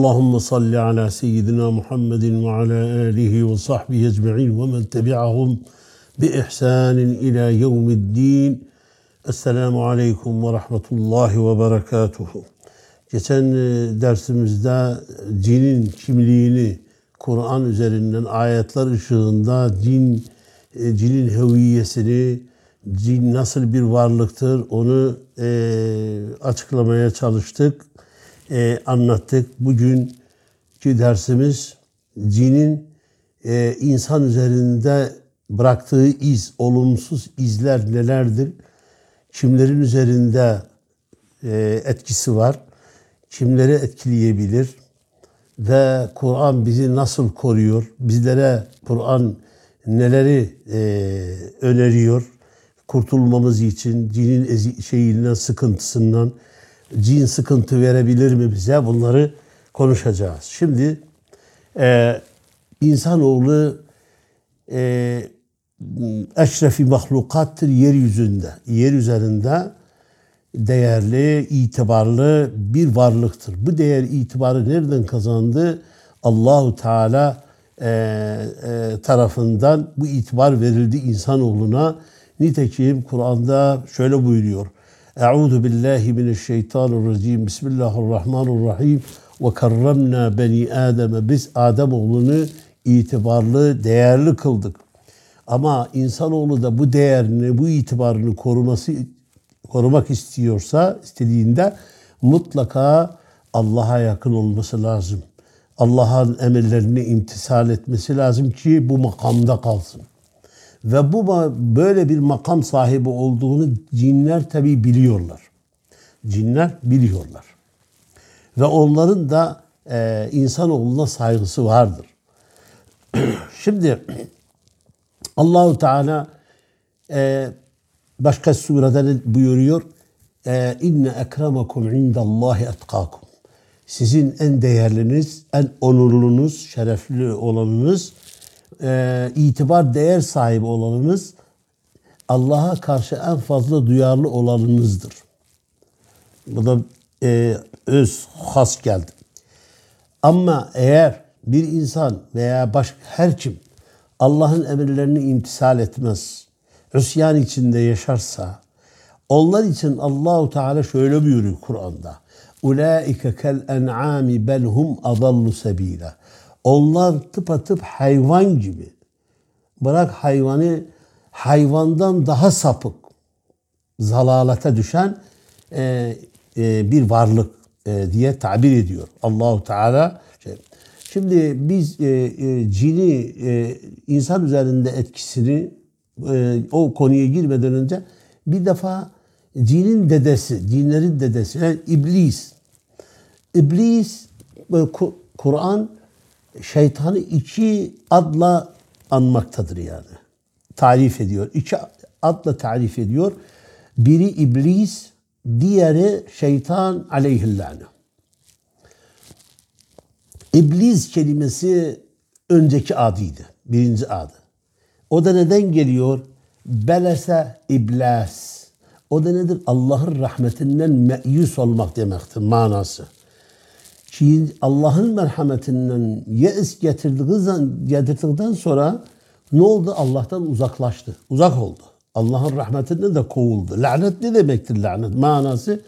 Allahümme salli ala seyyidina Muhammedin ve ala alihi ve sahbihi ecma'in ve men tebi'ahum bi ihsanin ila yevmiddin. Esselamu aleyküm ve rahmetullahi ve berekatuhu. Geçen e, dersimizde cinin kimliğini Kur'an üzerinden ayetler ışığında cin e, cinin hüviyesini cin nasıl bir varlıktır onu e, açıklamaya çalıştık e, anlattık. Bugünkü dersimiz cinin e, insan üzerinde bıraktığı iz, olumsuz izler nelerdir? Kimlerin üzerinde e, etkisi var? Kimleri etkileyebilir? Ve Kur'an bizi nasıl koruyor? Bizlere Kur'an neleri e, öneriyor? Kurtulmamız için cinin ezi, şeyinden, sıkıntısından, cin sıkıntı verebilir mi bize? Bunları konuşacağız. Şimdi e, insanoğlu e, eşrefi mahlukattır yeryüzünde. Yer üzerinde değerli, itibarlı bir varlıktır. Bu değer itibarı nereden kazandı? Allahu Teala e, e, tarafından bu itibar verildi insanoğluna. Nitekim Kur'an'da şöyle buyuruyor. Euzu billahi mineşşeytanirracim. Bismillahirrahmanirrahim. Ve karramna beni Adem'e. Biz Adem oğlunu itibarlı, değerli kıldık. Ama insanoğlu da bu değerini, bu itibarını koruması korumak istiyorsa, istediğinde mutlaka Allah'a yakın olması lazım. Allah'ın emirlerini imtisal etmesi lazım ki bu makamda kalsın. Ve bu böyle bir makam sahibi olduğunu cinler tabi biliyorlar. Cinler biliyorlar. Ve onların da e, insanoğluna saygısı vardır. Şimdi Allahu Teala e, başka surede buyuruyor. E, İnne ekremakum indallahi etkakum. Sizin en değerliniz, en onurlunuz, şerefli olanınız e, itibar değer sahibi olanınız Allah'a karşı en fazla duyarlı olanınızdır. Bu da e, öz has geldi. Ama eğer bir insan veya başka her kim Allah'ın emirlerini imtisal etmez, üsyan içinde yaşarsa, onlar için Allahu Teala şöyle buyuruyor Kur'an'da. Ulaike kel en'ami bel hum adallu sebila. Onlar tıpatıp hayvan gibi. Bırak hayvanı hayvandan daha sapık, zalalete düşen e, e, bir varlık e, diye tabir ediyor Allahu Teala. Şey. Şimdi biz e, e, cini e, insan üzerinde etkisini e, o konuya girmeden önce bir defa cinin dedesi, cinlerin dedesi yani iblis. İblis Kur'an şeytanı iki adla anmaktadır yani. Tarif ediyor. İki adla tarif ediyor. Biri iblis, diğeri şeytan aleyhillâne. İblis kelimesi önceki adıydı. Birinci adı. O da neden geliyor? Belese iblas. O da nedir? Allah'ın rahmetinden meyus olmak demektir manası Allah'ın merhametinden yeis getirdiği getirdikten sonra ne oldu? Allah'tan uzaklaştı. Uzak oldu. Allah'ın rahmetinden de kovuldu. Lanet ne demektir lanet? Manası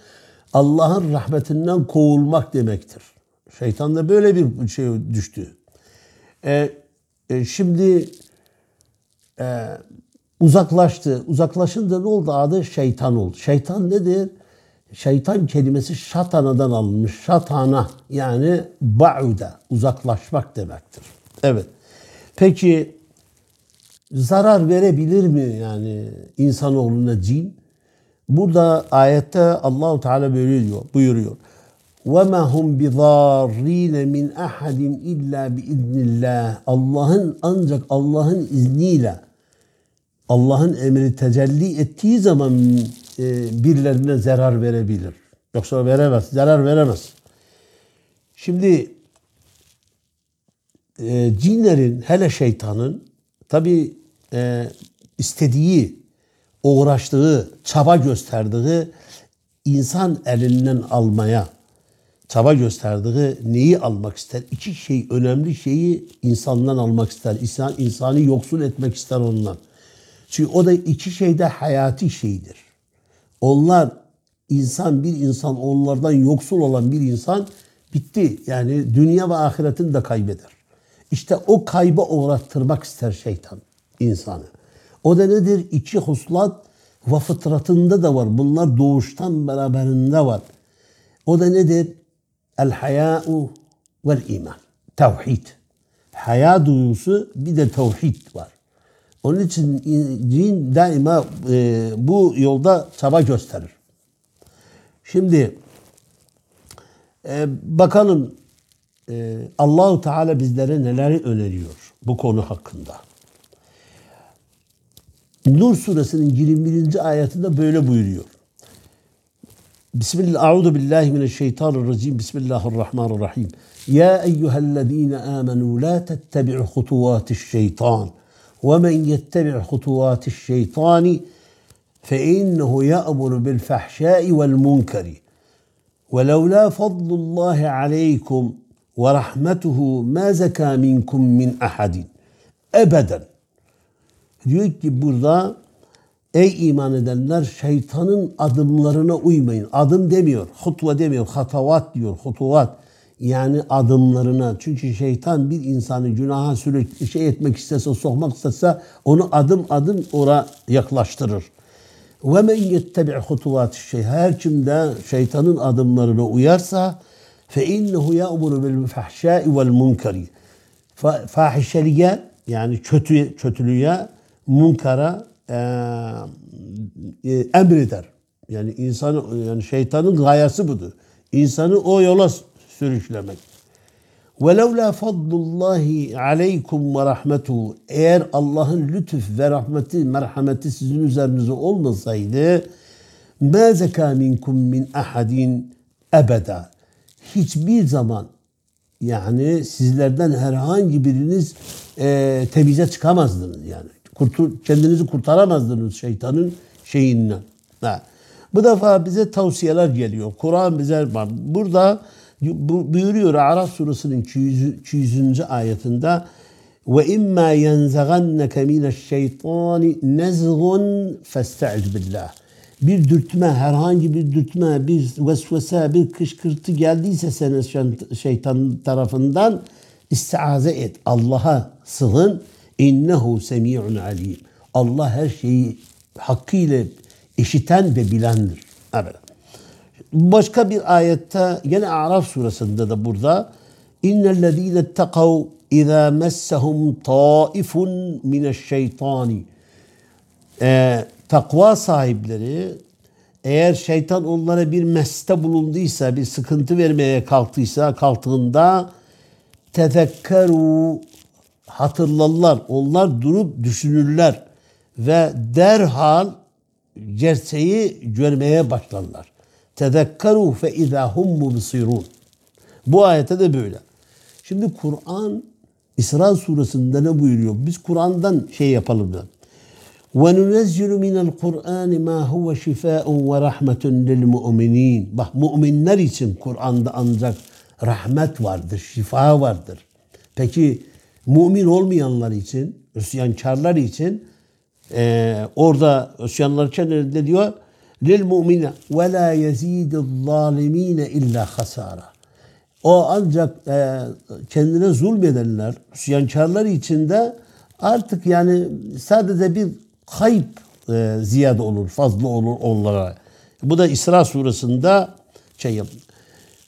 Allah'ın rahmetinden kovulmak demektir. Şeytan da böyle bir şey düştü. E, e, şimdi e, uzaklaştı. Uzaklaşınca ne oldu? Adı şeytan oldu. Şeytan nedir? şeytan kelimesi şatanadan alınmış. Şatana yani ba'uda uzaklaşmak demektir. Evet. Peki zarar verebilir mi yani insanoğluna cin? Burada ayette Allahu Teala böyle diyor, buyuruyor. وَمَا هُمْ بِضَارِّينَ مِنْ اَحَدٍ اِلَّا بِاِذْنِ Allah'ın ancak Allah'ın izniyle Allah'ın emri tecelli ettiği zaman e, birilerine zarar verebilir. Yoksa veremez, zarar veremez. Şimdi e, cinlerin hele şeytanın tabi e, istediği, uğraştığı, çaba gösterdiği insan elinden almaya, çaba gösterdiği neyi almak ister? İki şey önemli şeyi insandan almak ister. İnsan, insanı yoksul etmek ister ondan. Çünkü o da iki şeyde hayati şeydir. Onlar insan bir insan onlardan yoksul olan bir insan bitti. Yani dünya ve ahiretini de kaybeder. İşte o kayba uğrattırmak ister şeytan insanı. O da nedir? İki huslat ve fıtratında da var. Bunlar doğuştan beraberinde var. O da nedir? El haya'u vel iman. Tevhid. Haya duygusu bir de tevhid var. Onun için din daima e, bu yolda çaba gösterir. Şimdi e, bakalım e, Allahu Teala bizlere neler öneriyor bu konu hakkında. Nur suresinin 21. ayetinde böyle buyuruyor. Bismillah, Euzu billahi mineşşeytanirracim. Bismillahirrahmanirrahim. Ya eyyühellezine amenu la tettebi'u hutuvati'ş-şeytan. Ve men yettebi' hutuvati'ş-şeytani فإنه يأمر بالفحشاء والمنكر ولولا فضل الله عليكم ورحمته ما زكى منكم من أحد أبدا Diyor ki burada ey iman edenler şeytanın adımlarına uymayın. Adım demiyor, hutva demiyor, hatavat diyor, hutuvat. Yani adımlarına. Çünkü şeytan bir insanı günaha sürekli şey etmek istese, sokmak istese onu adım adım ora yaklaştırır. Ve men yettebi hutuvat şey her kimde şeytanın adımlarına uyarsa fe innehu ya'muru bil fahşai vel munkari. Fahişeliğe yani kötü kötülüğe, munkara e, e, emreder. Yani insanı yani şeytanın gayesi budur. İnsanı o yola sürüklemek. وَلَوْلَا فَضْلُ اللّٰهِ عَلَيْكُمْ وَرَحْمَتُهُ Eğer Allah'ın lütuf ve rahmeti, merhameti sizin üzerinize olmasaydı مَا زَكَى مِنْكُمْ مِنْ أَحَدٍ ebeda. Hiçbir zaman yani sizlerden herhangi biriniz e, temize çıkamazdınız yani. Kurtul, kendinizi kurtaramazdınız şeytanın şeyinden. Ha. Bu defa bize tavsiyeler geliyor. Kur'an bize burada buyuruyor Araf suresinin 200. ayetinde ve imma yenzaganneke mineşşeytani nezgun festaiz billah. Bir dürtme, herhangi bir dürtme, bir vesvese, bir kışkırtı geldiyse senin şeytan tarafından istiaze et. Allah'a sığın. İnnehu semi'un alim. Allah her şeyi hakkıyla işiten ve bilendir. Evet. Başka bir ayette yine Araf suresinde de burada innellezîne ettekav izâ messehum taifun mineşşeytani ee, takva sahipleri eğer şeytan onlara bir meste bulunduysa, bir sıkıntı vermeye kalktıysa, kalktığında tefekkeru hatırlarlar. Onlar durup düşünürler ve derhal gerçeği görmeye başlarlar. Tezekkeru fe izâ hum. Bu ayette de böyle. Şimdi Kur'an İsra suresinde ne buyuruyor? Biz Kur'an'dan şey yapalım da. وَنُنَزِّلُ مِنَ الْقُرْآنِ مَا هُوَ شِفَاءٌ وَرَحْمَةٌ لِلْمُؤْمِنِينَ Bak müminler için Kur'an'da ancak rahmet vardır, şifa vardır. Peki mümin olmayanlar için, Hristiyankarlar için e, orada Hristiyanlar için ne diyor? Lil ve la yezidul zalimine illa hasara. O ancak e, kendine zulmedenler, isyankarlar içinde artık yani sadece bir kayıp e, ziyade olur, fazla olur onlara. Bu da İsra suresinde şey.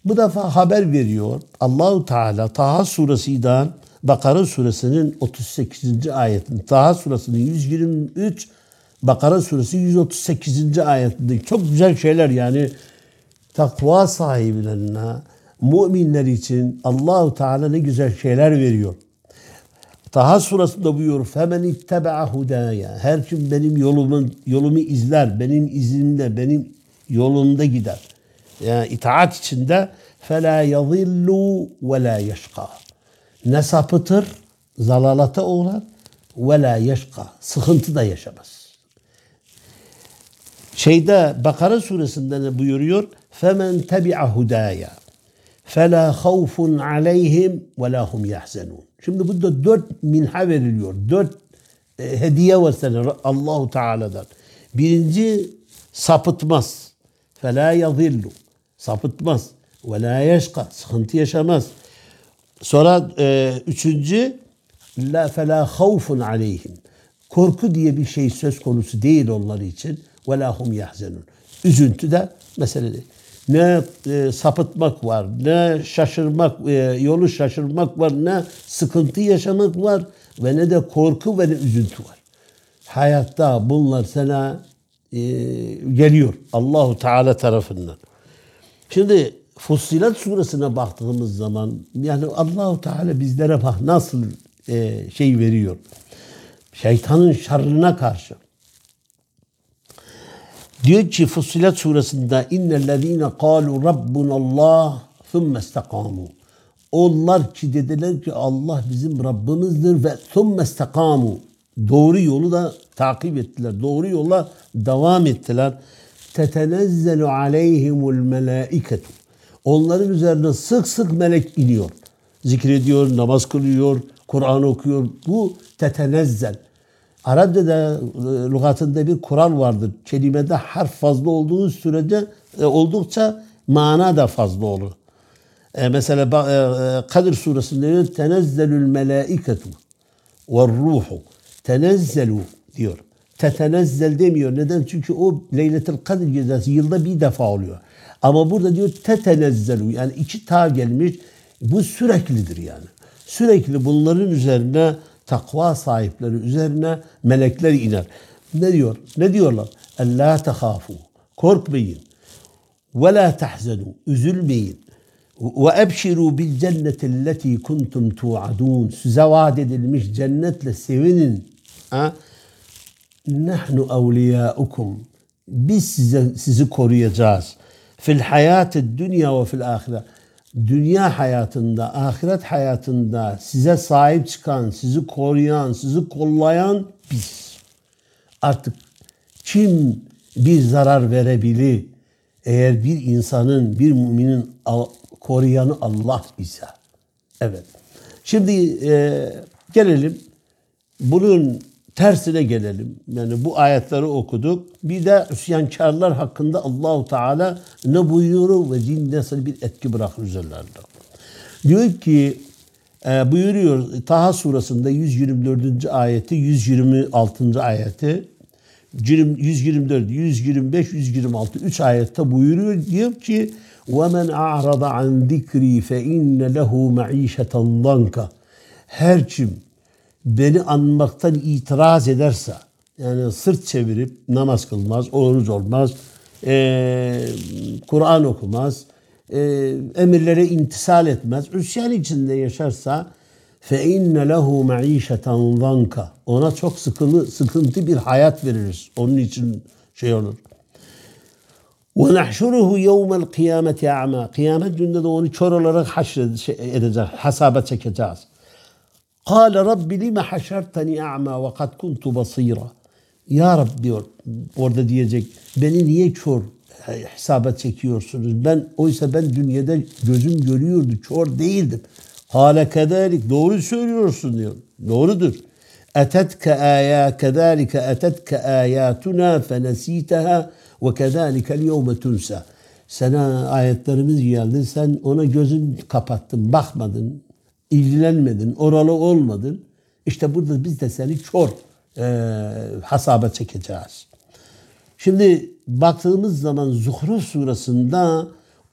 Bu defa haber veriyor. Allahu Teala Taha suresinden Bakara suresinin 38. ayetinde Taha suresinin 123 Bakara suresi 138. ayetinde çok güzel şeyler yani takva sahiplerine, müminler için Allahu Teala ne güzel şeyler veriyor. Taha surasında buyuruyor. Femen itteba'a hudaya. Her kim benim yolumun yolumu izler, benim izimde, benim yolunda gider. Yani itaat içinde fela yadillu ve la yeşka. Ne sapıtır, zalalata uğrar ve la yeşka. Sıkıntı da yaşamaz Şeyde Bakara suresinde ne buyuruyor? Femen tebi'a hudaya. فَلَا خَوْفٌ عَلَيْهِمْ وَلَا هُمْ يَحْزَنُونَ Şimdi burada dört minha veriliyor. Dört e, hediye var sana Allahu Teala'dan. Birinci sapıtmaz. فَلَا يَضِلُّ Sapıtmaz. وَلَا يَشْقَ Sıkıntı yaşamaz. Sonra e, üçüncü la fela havfun aleyhim. Korku diye bir şey söz konusu değil onlar için. Ve la hum yahzenun. Üzüntü de mesele değil. Ne e, sapıtmak var, ne şaşırmak, e, yolu şaşırmak var, ne sıkıntı yaşamak var ve ne de korku ve ne üzüntü var. Hayatta bunlar sana e, geliyor Allahu Teala tarafından. Şimdi Fussilat suresine baktığımız zaman yani Allahu Teala bizlere bak nasıl e, şey veriyor. Şeytanın şerrine karşı. Diyor ki Fussilet suresinde innellezine kalu rabbunallah thumme istakamu. Onlar ki dediler ki Allah bizim Rabbimizdir ve thumme istakamu. Doğru yolu da takip ettiler. Doğru yola devam ettiler. Tetenezzelu aleyhimul melaiketu. Onların üzerine sık sık melek iniyor. Zikrediyor, namaz kılıyor, Kur'an okuyor. Bu tetenezzel. Arapçada e, lügatında bir kural vardır. Kelimede harf fazla olduğu sürece e, oldukça mana da fazla olur. E, mesela e, Kadir suresinde diyor tenezzelül melaiketu ve ruhu tenezzelu diyor. Tetenezzel demiyor. Neden? Çünkü o Leyletil Kadir gecesi yılda bir defa oluyor. Ama burada diyor tetenezzelu yani iki ta gelmiş. Bu süreklidir yani. Sürekli bunların üzerine takva sahipleri üzerine melekler iner. Ne diyor? Ne diyorlar? Ella tehafu. Korkmayın. Ve la tahzenu. Üzülmeyin. Ve ebşiru bil cenneti elleti kuntum tu'adun. Size vaat edilmiş cennetle sevinin. Ha? Nahnu evliyaukum. Biz size, sizi koruyacağız. Fil hayatı dünya ve fil ahire. Dünya hayatında, ahiret hayatında size sahip çıkan, sizi koruyan, sizi kollayan biz. Artık kim bir zarar verebilir? Eğer bir insanın, bir müminin koruyanı Allah ise. Evet. Şimdi e, gelelim bunun tersine gelelim. Yani bu ayetleri okuduk. Bir de isyankarlar hakkında Allahu Teala ne buyuruyor ve din nasıl bir etki bırakır üzerlerinde. Diyor ki e, buyuruyor Taha surasında 124. ayeti 126. ayeti 124, 125, 126 3 ayette buyuruyor diyor ki وَمَنْ أَعْرَضَ عَنْ ذِكْرِي فَاِنَّ لَهُ مَعِيشَةً ضَنْكَ Her kim beni anmaktan itiraz ederse, yani sırt çevirip namaz kılmaz, oruç olmaz, e, Kur'an okumaz, e, emirlere intisal etmez, üsyan içinde yaşarsa فَاِنَّ لَهُ مَعِيشَةً ضَنْكَ Ona çok sıkıntı, sıkıntı bir hayat veririz. Onun için şey olur. وَنَحْشُرُهُ يَوْمَ الْقِيَامَةِ اَعْمَى Kıyamet gününde de onu kör olarak haşredeceğiz, hesaba çekeceğiz. قال رب لما حشرتني أعمى وقد كنت بصيرا Ya Rab diyor orada diyecek beni niye kör hesaba çekiyorsunuz? Ben oysa ben dünyada gözüm görüyordu, kör değildim. Hale kederik doğru söylüyorsun diyor. Doğrudur. Etetke aya kederike etetke ayatuna fenesiteha ve kederike yevme tunsa. Sana ayetlerimiz geldi sen ona gözün kapattın bakmadın ilgilenmedin, oralı olmadın. İşte burada biz de seni çok e, hasaba çekeceğiz. Şimdi baktığımız zaman Zuhruf surasında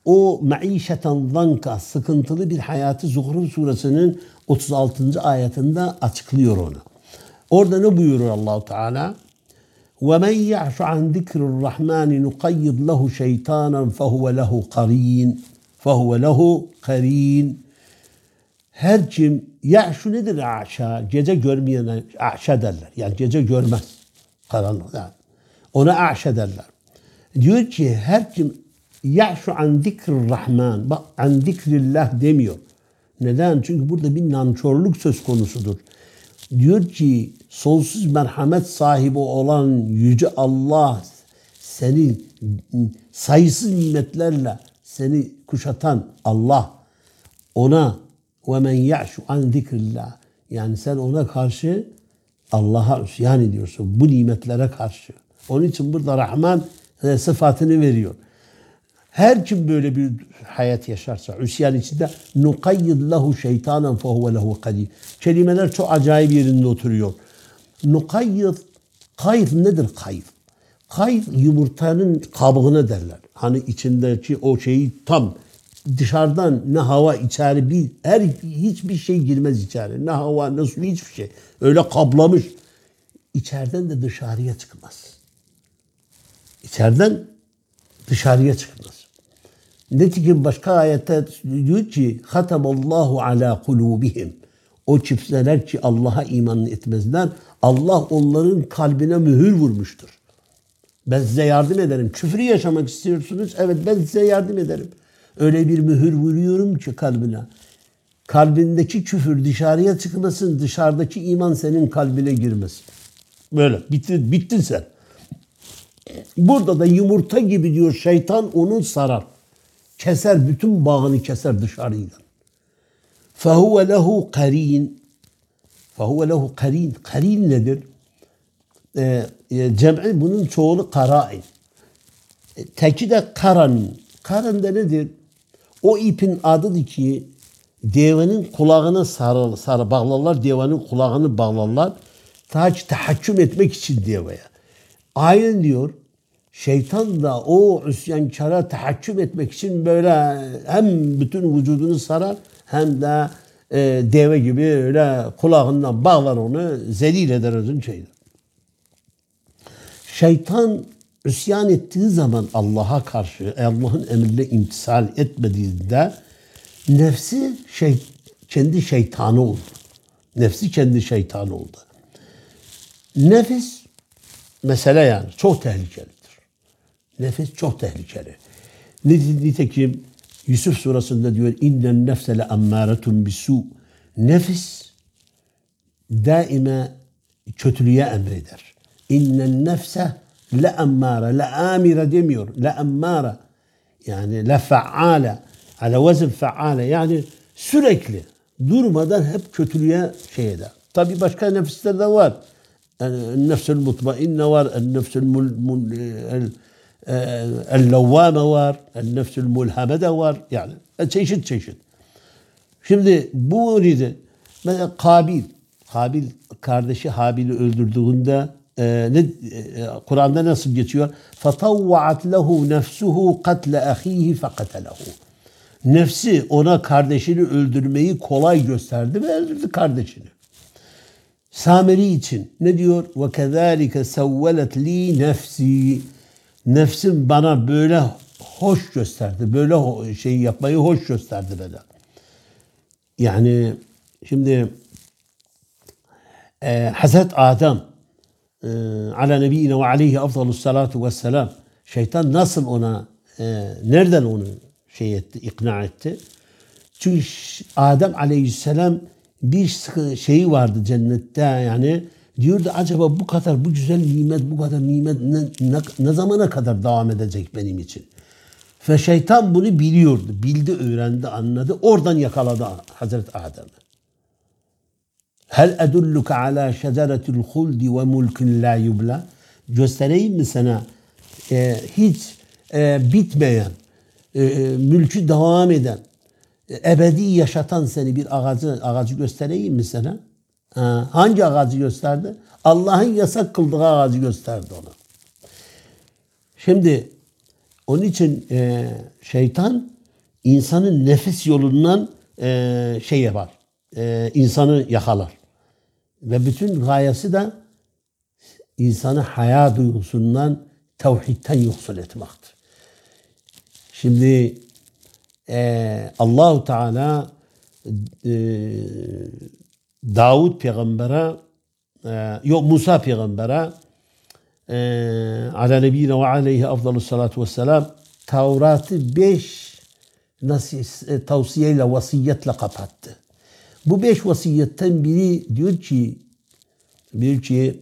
o maişeten zanka sıkıntılı bir hayatı Zuhruf suresinin 36. ayetinde açıklıyor onu. Orada ne buyurur Allahu Teala? وَمَنْ يَعْشُ عَنْ ذِكْرِ الرَّحْمَنِ نُقَيِّضْ لَهُ شَيْطَانًا فَهُوَ لَهُ قَرِينٌ فَهُوَ لَهُ قَرِينٌ her kim ya şu nedir aşa? Gece görmeyene aşa derler. Yani gece görmez. Karanlık. Yani. Ona aşa derler. Diyor ki her kim ya şu an rahman bak an zikrillah demiyor. Neden? Çünkü burada bir nankörlük söz konusudur. Diyor ki sonsuz merhamet sahibi olan yüce Allah seni sayısız nimetlerle seni kuşatan Allah ona ve men ya'şu an zikrillah yani sen ona karşı Allah'a isyan ediyorsun bu nimetlere karşı. Onun için burada Rahman sıfatını veriyor. Her kim böyle bir hayat yaşarsa, üsyan içinde nukayyid lehu şeytanen fehuve lehu kadir. Kelimeler çok acayip yerinde oturuyor. Nukayyid, kayf nedir kayf? Kayf yumurtanın kabuğuna derler. Hani içindeki o şeyi tam dışarıdan ne hava içeri bir her hiçbir şey girmez içeri. Ne hava ne su hiçbir şey. Öyle kaplamış. İçeriden de dışarıya çıkmaz. İçeriden dışarıya çıkmaz. Nitekim başka ayette diyor ki Allahu ala kulubihim. O çiftler ki Allah'a iman etmezler. Allah onların kalbine mühür vurmuştur. Ben size yardım ederim. Küfrü yaşamak istiyorsunuz. Evet ben size yardım ederim. Öyle bir mühür vuruyorum ki kalbine. Kalbindeki küfür dışarıya çıkmasın. Dışarıdaki iman senin kalbine girmesin. Böyle bitti, bittin sen. Burada da yumurta gibi diyor şeytan onu sarar. Keser bütün bağını keser dışarıdan. فَهُوَ lehu karin. فَهُوَ lehu karin. Karin nedir? Ee, e, cem'i bunun çoğulu karain. E, teki de karan. Karan da nedir? O ipin adıdır ki devenin kulağına sarı, sarı bağlarlar. Devenin kulağını bağlarlar. Ta ki tahakküm etmek için deveye. Aynen diyor Şeytan da o üsyankara tahakküm etmek için böyle hem bütün vücudunu sarar hem de e, deve gibi öyle kulağından bağlar onu zelil eder özün şeydir. Şeytan isyan ettiği zaman Allah'a karşı Allah'ın emrine imtisal etmediğinde nefsi şey, kendi şeytanı oldu. Nefsi kendi şeytanı oldu. Nefis mesele yani çok tehlikeli. Nefis çok tehlikeli. Nitekim Yusuf surasında diyor innen nefse le emmâretun bisu. Nefis daima kötülüğe emreder. İnnen nefse le emmâre, le amire demiyor. Le emmâre. Yani le faale. Ala vezn faale. Yani sürekli durmadan hep kötülüğe şey eder. Tabi başka nefisler de var. Nefsül mutmainne var. Nefsül el-levvame var, el-nefsül mulhame de var. Yani çeşit çeşit. Şimdi bu neydi? Mesela Kabil. Kabil kardeşi Habil'i öldürdüğünde e, ne, e, Kur'an'da nasıl geçiyor? فَطَوَّعَتْ لَهُ نَفْسُهُ قَتْلَ أَخِيهِ فَقَتَلَهُ Nefsi ona kardeşini öldürmeyi kolay gösterdi ve öldürdü kardeşini. Samiri için ne diyor? وَكَذَٰلِكَ سَوَّلَتْ لِي نَفْسِي nefsim bana böyle hoş gösterdi. Böyle şey yapmayı hoş gösterdi bana. Yani şimdi e, Hazret Adem e, ala nebiyine ve aleyhi afdalu salatu ve şeytan nasıl ona e, nereden onu şey etti, ikna etti? Çünkü Adem aleyhisselam bir şeyi vardı cennette yani Diyordu acaba bu kadar bu güzel nimet, bu kadar nimet ne, ne, ne zamana kadar devam edecek benim için? Ve şeytan bunu biliyordu. Bildi, öğrendi, anladı. Oradan yakaladı Hazreti Adem'i. Hel edulluka ala şeceretil huldi ve mulkin la yubla. Göstereyim mi sana e, hiç e, bitmeyen, e, e mülkü devam eden, e, ebedi yaşatan seni bir ağacı, ağacı göstereyim mi sana? Ha, hangi ağacı gösterdi? Allah'ın yasak kıldığı ağacı gösterdi ona. Şimdi onun için e, şeytan insanın nefis yolundan e, şey yapar. E, insanı yakalar. Ve bütün gayesi de insanı haya duygusundan, tevhidten yoksul etmektir. Şimdi e, Allahu Teala e, Davud peygambere e, yok Musa peygambere e, ala nebiyine ve aleyhi afdalu salatu vesselam Tevrat'ı beş nasıl, e, tavsiyeyle, vasiyetle kapattı. Bu beş vasiyetten biri diyor ki diyor ki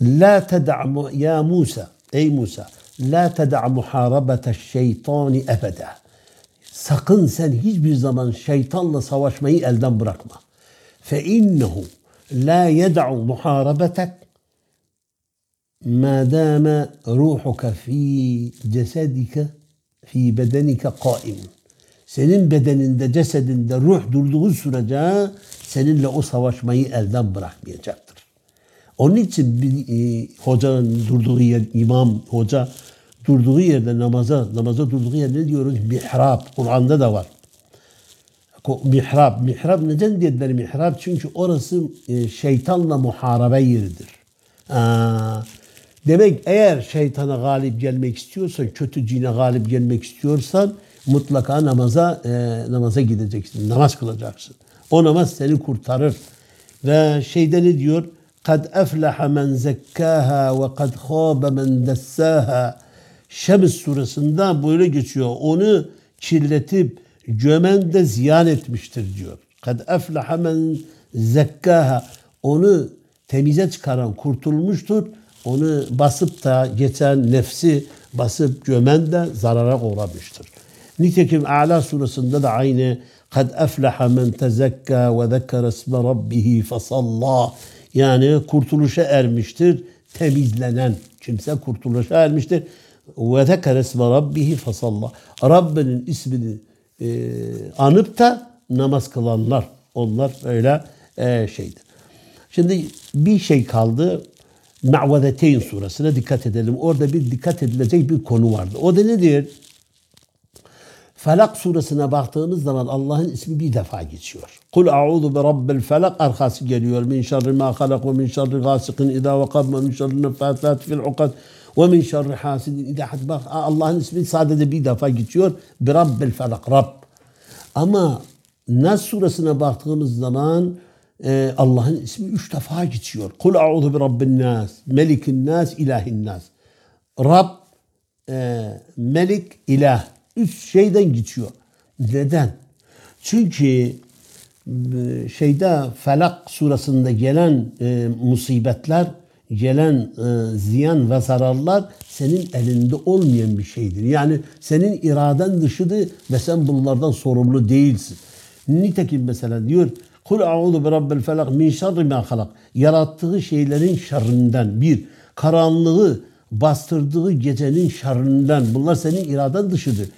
La ted'a ya Musa ey Musa la ted'a muharabete şeytani ebeda sakın sen hiçbir zaman şeytanla savaşmayı elden bırakma. Fe innehu la yed'u muharabetek ma dama ruhuka fi cesedike fi bedenike kaim. Senin bedeninde, cesedinde ruh durduğu sürece seninle o savaşmayı elden bırakmayacaktır. Onun için bir e, hocanın durduğu yer, imam, hoca durduğu yerde namaza, namaza durduğu yer ne diyoruz? Mihrap. Kur'an'da da var. Mihrap. Mihrap neden dediler mihrap? Çünkü orası e, şeytanla muharebe yeridir. Aa, demek eğer şeytana galip gelmek istiyorsan, kötü cine galip gelmek istiyorsan mutlaka namaza e, namaza gideceksin. Namaz kılacaksın. O namaz seni kurtarır. Ve şeyde ne diyor? قد أفلح من زكاها وقد خاب من دساها Şems suresinde böyle geçiyor. Onu kirletip gömen de ziyan etmiştir diyor. Kad eflaha men zekkaha. Onu temize çıkaran kurtulmuştur. Onu basıp da geçen nefsi basıp gömen de zarara uğramıştır. Nitekim A'la suresinde de aynı kad eflaha men tezekka ve zekkere isme rabbihi fesalla. Yani kurtuluşa ermiştir. Temizlenen kimse kurtuluşa ermiştir. Ve zekere isme rabbihi fesalla. Rabbinin ismini e, anıp da namaz kılanlar. Onlar öyle e, şeydir. Şimdi bir şey kaldı. Ma'vedeteyn suresine dikkat edelim. Orada bir dikkat edilecek bir konu vardı. O da nedir? Felak suresine baktığımız zaman Allah'ın ismi bir defa geçiyor. Kul a'udhu bi rabbil felak arkası geliyor. Min şerri ma halak ve min şerri gasikin idâ vakab ve min şerri nefâsât fil ukad ve min şerri hasidin idâ Bak Allah'ın ismi sadece bir defa geçiyor. Bi rabbil felak. Rab. Ama Nas suresine baktığımız zaman e, Allah'ın ismi üç defa geçiyor. Kul a'udhu bi rabbin nas, melikin nas, ilahin nas. Rab, e, melik, ilah. Üç şeyden geçiyor. Neden? Çünkü e, şeyde Felak suresinde gelen e, musibetler, gelen e, ziyan ve zararlar senin elinde olmayan bir şeydir. Yani senin iraden dışıdır ve sen bunlardan sorumlu değilsin. Nitekim mesela diyor Kul a'udhu bi rabbil felak min şerri ma halak. Yarattığı şeylerin şerrinden bir. Karanlığı bastırdığı gecenin şerrinden. Bunlar senin iraden dışıdır.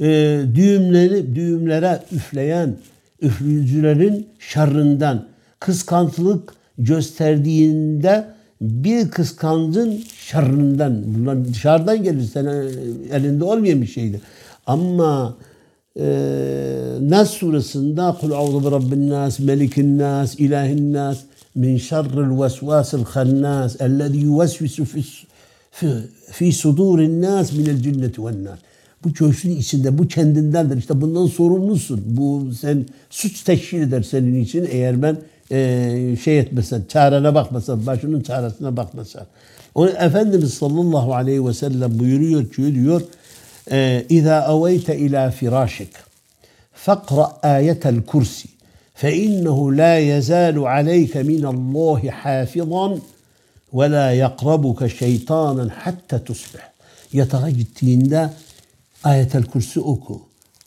Ee, düğümleri, düğümlere üfleyen üflücülerin şerrinden. Kıskantılık gösterdiğinde bir kıskancın şerrinden. Bunlar dışarıdan gelir. Senin elinde olmayan bir şeydir. Ama e, Nas suresinde Kul a'udhu bi rabbin nas, melikin nas, ilahin nas, min şerril vesvasil hannas, ellezî yuvesvisu fi, fi sudurin nas minel cinneti ven nas. Bu göğsün içinde, bu kendindendir. İşte bundan sorumlusun. Bu sen suç teşkil eder senin için eğer ben e, şey etmesen, çarene bakmasan, başının çaresine bakmasan. O Efendimiz sallallahu aleyhi ve sellem buyuruyor ki diyor إذا أويت إلى فراشك فاقرأ آية الكرسي فإنه لا يزال عليك من الله حافظا ولا يقربك شيطانا حتى تصبح yatağa gittiğinde ayetel kursi oku.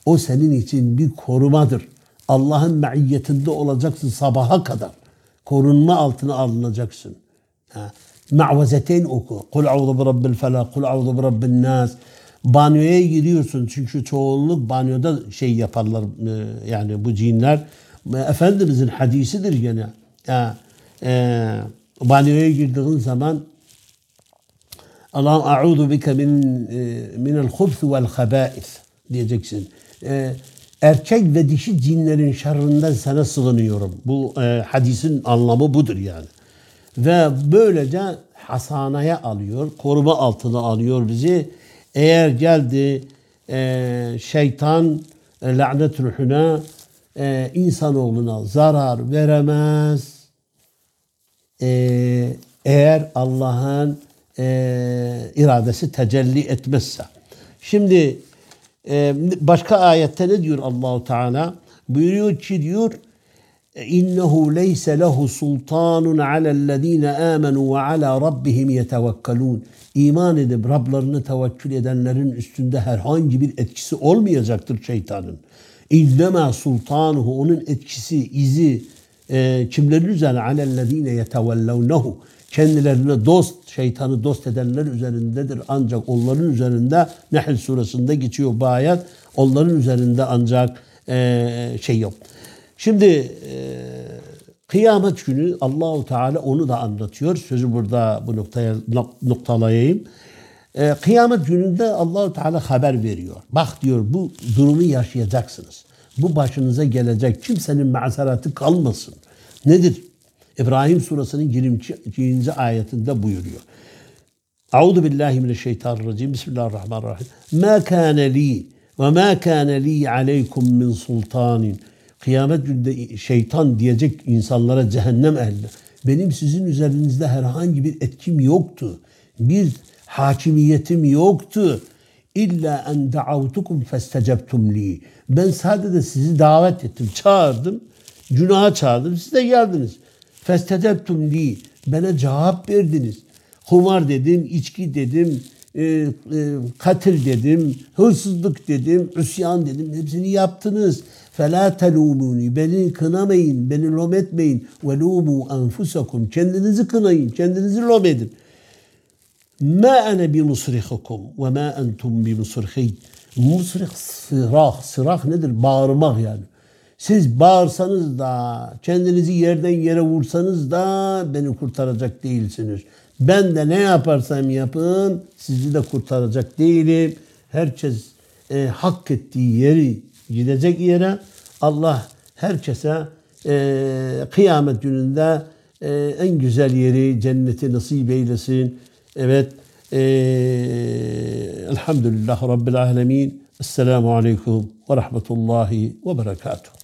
O senin için bir korumadır. Allah'ın maiyetinde olacaksın sabaha kadar. Korunma altına alınacaksın. Ma'vezeteyn oku. Kul a'udhu bi rabbil felak, kul a'udhu bi rabbin nas. Banyoya giriyorsun çünkü çoğunluk banyoda şey yaparlar yani bu cinler. Efendimizin hadisidir gene. Ya, e, banyoya girdiğin zaman Allah'ım a'udhu bike min minel hubs vel habais diyeceksin. E, erkek ve dişi cinlerin şerrinden sana sığınıyorum. Bu e, hadisin anlamı budur yani. Ve böylece hasanaya alıyor, koruma altına alıyor bizi. Eğer geldi e, şeytan e, lanet ruhuna e, insanoğluna zarar veremez. E, eğer Allah'ın e, iradesi tecelli etmezse. Şimdi e, başka ayette ne diyor Allahu Teala? Buyuruyor ki diyor innehu leyse lehu sultanun alellezine amenu ve ala rabbihim yetevekkelun. İman edip Rablarını tevekkül edenlerin üstünde herhangi bir etkisi olmayacaktır şeytanın. İnnemâ sultanuhu onun etkisi, izi e, kimlerin üzerine alellezine yetevellevnehu kendilerine dost, şeytanı dost edenler üzerindedir. Ancak onların üzerinde Nehl suresinde geçiyor bu ayet. Onların üzerinde ancak e, şey yok. Şimdi e, kıyamet günü Allahu Teala onu da anlatıyor. Sözü burada bu noktaya noktalayayım. E, kıyamet gününde Allahu Teala haber veriyor. Bak diyor bu durumu yaşayacaksınız. Bu başınıza gelecek. Kimsenin mazerati kalmasın. Nedir? İbrahim suresinin 22. ayetinde buyuruyor. Euzu billahi mineşşeytanirracim. Bismillahirrahmanirrahim. Ma kana li ve ma kana li aleykum min sultanin. Kıyamet günde şeytan diyecek insanlara cehennem ehline. Benim sizin üzerinizde herhangi bir etkim yoktu. Bir hakimiyetim yoktu. İlla en da'avtukum festecebtum li. Ben sadece sizi davet ettim, çağırdım. Günaha çağırdım. Siz de geldiniz. Festecebtum li. Bana cevap verdiniz. Kumar dedim, içki dedim, e, e, katil dedim, hırsızlık dedim, üsyan dedim. Hepsini yaptınız. فَلَا تَلُومُونِ Beni kınamayın, beni lom etmeyin. وَلُومُوا أَنْفُسَكُمْ Kendinizi kınayın, kendinizi lom edin. مَا أَنَا بِمُصْرِخُكُمْ وَمَا أَنْتُمْ بِمُصْرِخِينَ Musrih sırah, sırah nedir? Bağırmak yani. Siz bağırsanız da, kendinizi yerden yere vursanız da beni kurtaracak değilsiniz. Ben de ne yaparsam yapın sizi de kurtaracak değilim. Herkes e, hak ettiği yeri gidecek yere Allah herkese e, kıyamet gününde e, en güzel yeri cenneti nasip eylesin. Evet. E, elhamdülillah Rabbil alemin. Esselamu aleyküm ve rahmetullahi ve berekatuhu.